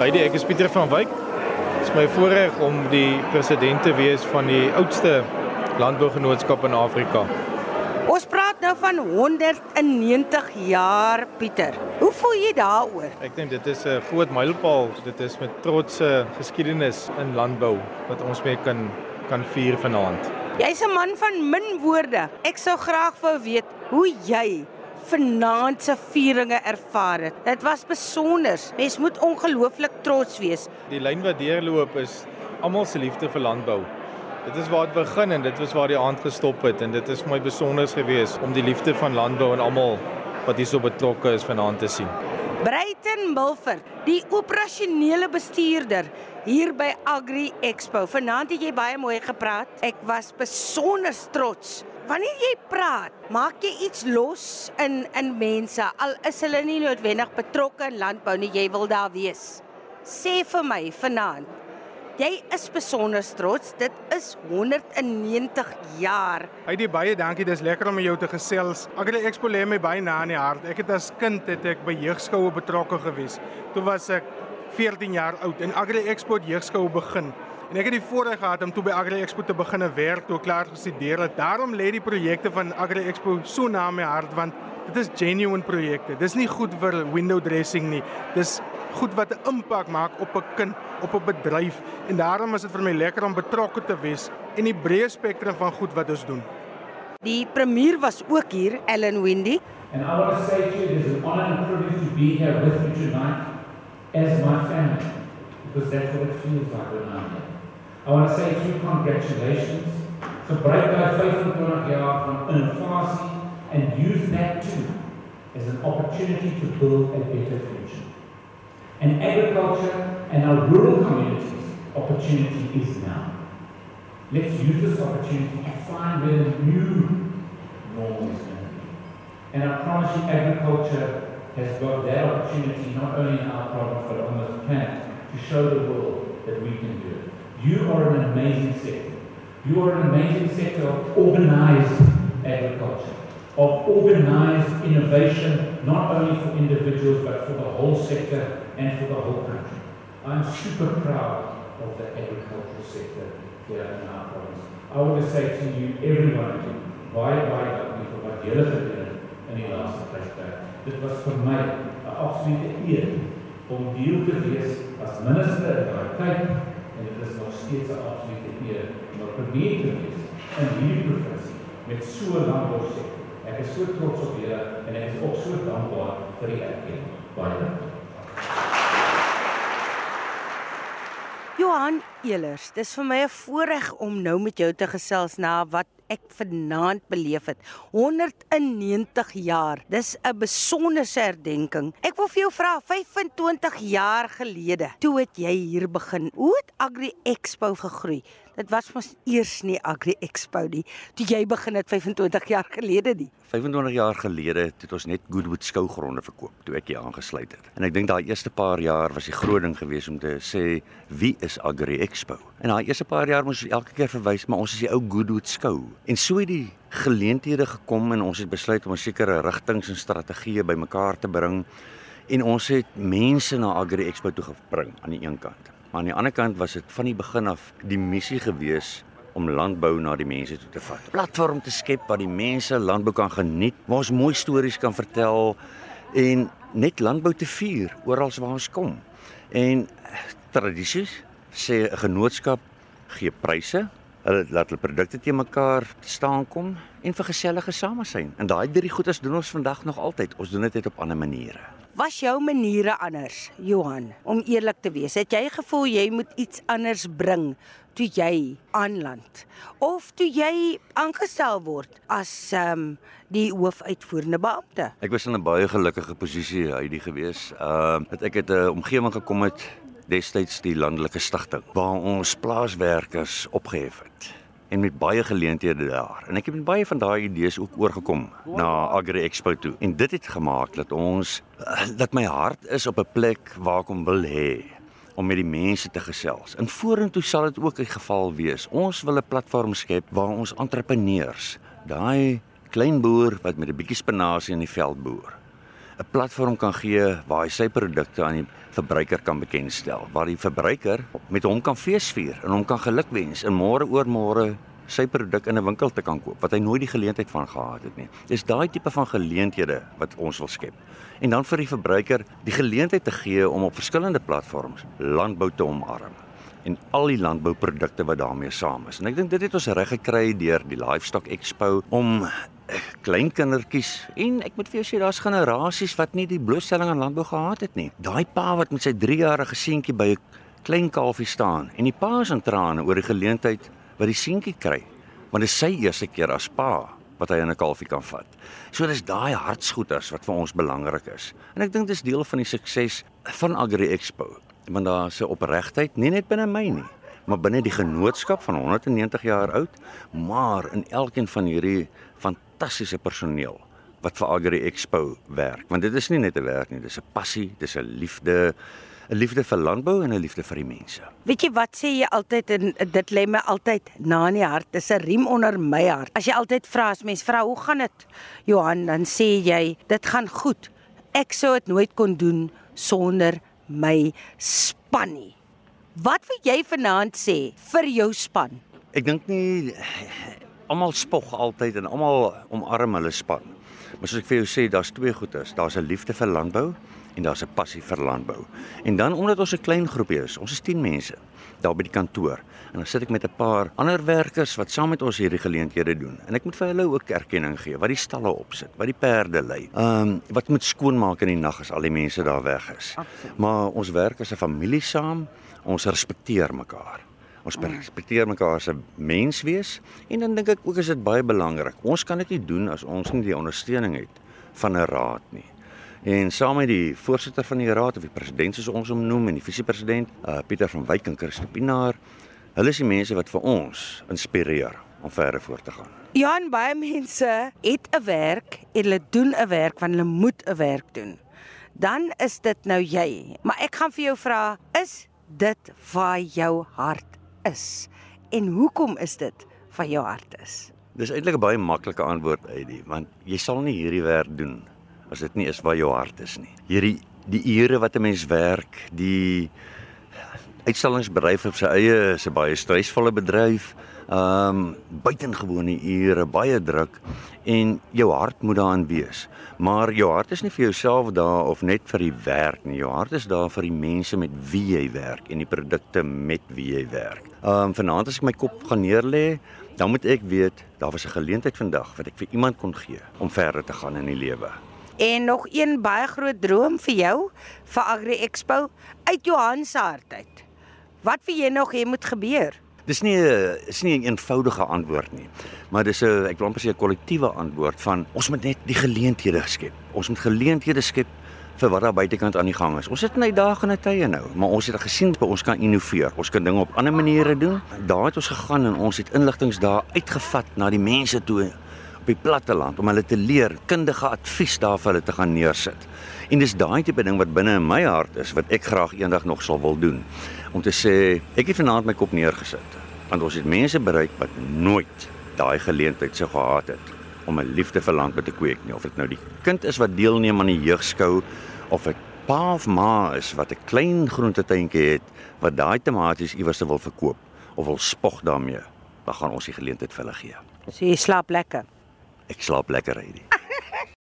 Heidi, ek is Pieter van Wyk. Dit is my voorreg om die president te wees van die oudste landbougenootskap in Afrika. Ons praat nou van 190 jaar, Pieter. Hoe voel jy daaroor? Ek dink dit is 'n groot mylpaal. Dit is met trotse geskiedenis in landbou wat ons mee kan kan vier vanaand. Jy's 'n man van min woorde. Ek sou graag wou weet hoe jy vanaand se vieringe ervaar het. Dit was besonder. Mens moet ongelooflik trots wees. Die lyn wat deurloop is almal se liefde vir landbou. Dit is waar dit begin en dit was waar die aand gestop het en dit is vir my besonder gewees om die liefde van landbou en almal wat hierso betrokke is vanaand te sien. Bruiten Milford, die operasionele bestuurder hier by Agri Expo. Vanaand het jy baie mooi gepraat. Ek was besonder trots. Wanneer jy praat, maak jy iets los in in mense al is hulle nie noodwendig betrokke in landbou nie, jy wil daar wees. Sê vir my vanaand, Jy is besonder trots. Dit is 190 jaar. Heidi baie dankie. Dis lekker om jou te gesels. Agri Expo lê my baie na in die hart. Ek het as kind het ek by jeugskoue betrokke gewees. Toe was ek 14 jaar oud en Agri Expo het jeugskoue begin. En ek het die voorreg gehad om toe by Agri Expo te begin werk toe ek klaar gestudeer het. Daarom lê die projekte van Agri Expo so na my hart want dit is genuine projekte. Dis nie goed vir window dressing nie. Dis goed wat 'n impak maak op 'n kind, op 'n bedryf en daarom is dit vir my lekker om betrokke te wees in die breë spektrum van goed wat ons doen. Die premier was ook hier, Ellen Windy. And I want to say to you, it is an honor and privilege to be here with you tonight as my family, because that's what it feels like when I'm here. I want to say to you, congratulations. to Gebruik daai 25 jaar van innovasie and use that too as an opportunity to build a better future. And agriculture and our rural communities, opportunity is now. Let's use this opportunity to find where the new normal is going to be. And I promise you, agriculture has got that opportunity not only in our province but on this planet to show the world that we can do it. You are an amazing sector. You are an amazing sector of organized agriculture, of organized innovation, not only for individuals but for the whole sector and for the whole country. I'm super proud of the agricultural sector here in our province. I want to say to you, every one of you, baie baie dankie vir wat julle gedoen het in die laaste tydperk. Dit was vir my 'n absolute eer om deel te wees as minister in daai tyd en dit is nog steeds 'n absolute eer om 'n premier te wees in hierdie provinsie met so 'n landbousektor. Ek is so trots op julle en ek is ook so dankbaar vir die erkenning. Baie dankie. Johan Elers, dis vir my 'n voorreg om nou met jou te gesels na wat ek vanaand beleef het. 190 jaar. Dis 'n besonderse herdenking. Ek wil vir jou vra, 25 jaar gelede, toe het jy hier begin. Hoe het Agri Expo gegroei? Dit was mos eers nie Agri Expo nie, toe jy begin het 25 jaar gelede nie. 25 jaar gelede het ons net Goodwood skougronde verkoop toe ek hier aangesluit het. En ek dink daai eerste paar jaar was die groot ding geweest om te sê wie is Agri Expo? En daai eerste paar jaar moes ons elke keer verwys maar ons is die ou Goodwood skou. En so het die geleenthede gekom en ons het besluit om 'n sekere rigtings en strategieë bymekaar te bring en ons het mense na Agri Expo toe gebring aan die een kant. Maar aan die ander kant was dit van die begin af die missie gewees om landbou na die mense toe te vat. Platform te skep waar die mense landbou kan geniet, waar ons mooi stories kan vertel en net landbou te vier oral waar ons kom. En tradisies sê 'n genootskap gee pryse Hulle laat hulle produkte te mekaar staan kom en vir gesellige samesyn. En daai drie goedes doen ons vandag nog altyd. Ons doen dit net op ander maniere. Was jou maniere anders, Johan, om eerlik te wees? Het jy gevoel jy moet iets anders bring toe jy aanland of toe jy aangestel word as ehm um, die hoofuitvoerende beampte? Ek was in 'n baie gelukkige posisie hierdie gewees. Ehm uh, ek het 'n omgewing gekom het destyds die landelike stigting waar ons plaaswerkers opgehef het en met baie geleenthede daar. En ek het met baie van daai idees ook oorgekom na Agri Expo toe. En dit het gemaak dat ons dat my hart is op 'n plek waar ek hom wil hê om met die mense te gesels. En vorentoe sal dit ook 'n geval wees. Ons wil 'n platform skep waar ons entrepreneurs, daai klein boer wat met 'n bietjie spinasie in die veld boer, 'n platform kan gee waar hy sy produkte aan die verbruiker kan bekendstel, waar die verbruiker met hom kan feesvier en hom kan gelukwens en môre oor môre sy produk in 'n winkel te kan koop wat hy nooit die geleentheid van gehad het nie. Dis daai tipe van geleenthede wat ons wil skep. En dan vir die verbruiker die geleentheid te gee om op verskillende platforms landbou te omarm en al die landbouprodukte wat daarmee saam is. En ek dink dit het ons reg gekry deur die Livestock Expo om eh, klein kindertjies en ek moet vir jou sê daar's generasies wat nie die blootstelling aan landbou gehad het nie. Daai pa wat met sy 3-jarige seentjie by 'n klein kalfie staan en die pa is in trane oor die geleentheid wat die seentjie kry, want dit is sy eerste keer as pa wat hy in 'n kalfie kan vat. So dis daai hartsgoeders wat vir ons belangrik is. En ek dink dis deel van die sukses van Agri Expo, want daar's 'n opregtheid nie net binne my nie, maar binne die genootskap van 190 jaar oud, maar in elkeen van hierdie fantastiese personeel wat vir Agri Expo werk. Want dit is nie net 'n werk nie, dis 'n passie, dis 'n liefde 'n liefde vir landbou en 'n liefde vir die mense. Weet jy wat sê jy altyd en dit lê my altyd na in die hart. Dis 'n riem onder my hart. As jy altyd vra as mens vra hoe gaan dit? Johan, dan sê jy dit gaan goed. Ek sou dit nooit kon doen sonder my span nie. Wat wil jy vanaand sê vir jou span? Ek dink nie almal spog altyd en almal omarm hulle span. Maar soos ek vir jou sê, daar's twee goedes. Daar's 'n liefde vir landbou en daar's 'n passie vir landbou. En dan omdat ons 'n klein groepie is, ons is 10 mense daar by die kantoor. En dan sit ek met 'n paar ander werkers wat saam met ons hierdie geleenthede doen. En ek moet vir hulle ook erkenning gee wat die stalle opsit, wat die perde lei. Ehm um, wat moet skoonmaak in die nag as al die mense daar weg is. Absoluut. Maar ons werk as 'n familie saam. Ons respekteer mekaar. Ons respekteer mekaar as 'n mens wees en dan dink ek ook is dit baie belangrik. Ons kan dit nie doen as ons nie die ondersteuning het van 'n raad nie. En saam met die voorsitter van die raad of die president soos ons hom noem en die visiepresident, uh, Pieter van Wyk en Christo Pinaar, hulle is die mense wat vir ons inspireer om verder voort te gaan. Johan, baie mense het 'n werk en hulle doen 'n werk want hulle moet 'n werk doen. Dan is dit nou jy. Maar ek gaan vir jou vra, is dit waar jou hart is? En hoekom is dit van jou hart is? Dis eintlik 'n baie maklike antwoord uit die want jy sal nie hierdie werk doen as dit nie is waar jou hart is nie. Hierdie die ure wat 'n mens werk, die uitstallingsbedryf op sy eie is 'n baie stresvolle bedryf. Ehm um, buitengewone ure, baie druk en jou hart moet daarin wees. Maar jou hart is nie vir jouself daar of net vir die werk nie. Jou hart is daar vir die mense met wie jy werk en die produkte met wie jy werk. Ehm um, vanaand as ek my kop gaan neerlê, dan moet ek weet daar was 'n geleentheid vandag wat ek vir iemand kon gee om verder te gaan in die lewe. En nog een baie groot droom vir jou vir Agri Expo uit Johan se hart uit. Wat wil jy nog hê moet gebeur? Dis nie is nie 'n eenvoudige antwoord nie, maar dis 'n ek wil amper sê 'n kollektiewe antwoord van ons moet net die geleenthede skep. Ons moet geleenthede skep vir wat daar buitekant aan die gang is. Ons sit in uitdagende tye nou, maar ons het gesien dat ons kan innoveer. Ons kan dinge op ander maniere doen. Daar het ons gegaan en ons het inligtings daar uitgevat na die mense toe op die platteland om hulle te leer, kundige advies daar vir hulle te gaan neersit. En dis daai tipe ding wat binne in my hart is wat ek graag eendag nog sal wil doen. Om te sê, ek het vanaand my kop neergesit want ons het mense bereik wat nooit daai geleentheid sou gehad het om 'n liefde vir landbou te kweek nie of dit nou die kind is wat deelneem aan die jeugskou of 'n pa of ma is wat 'n klein groentetuintjie het wat daai tomaties iewers wil verkoop of wil spog daarmee, dan gaan ons die geleentheid vir hulle gee. So jy slaap lekker. Ek slaap lekker hierdie.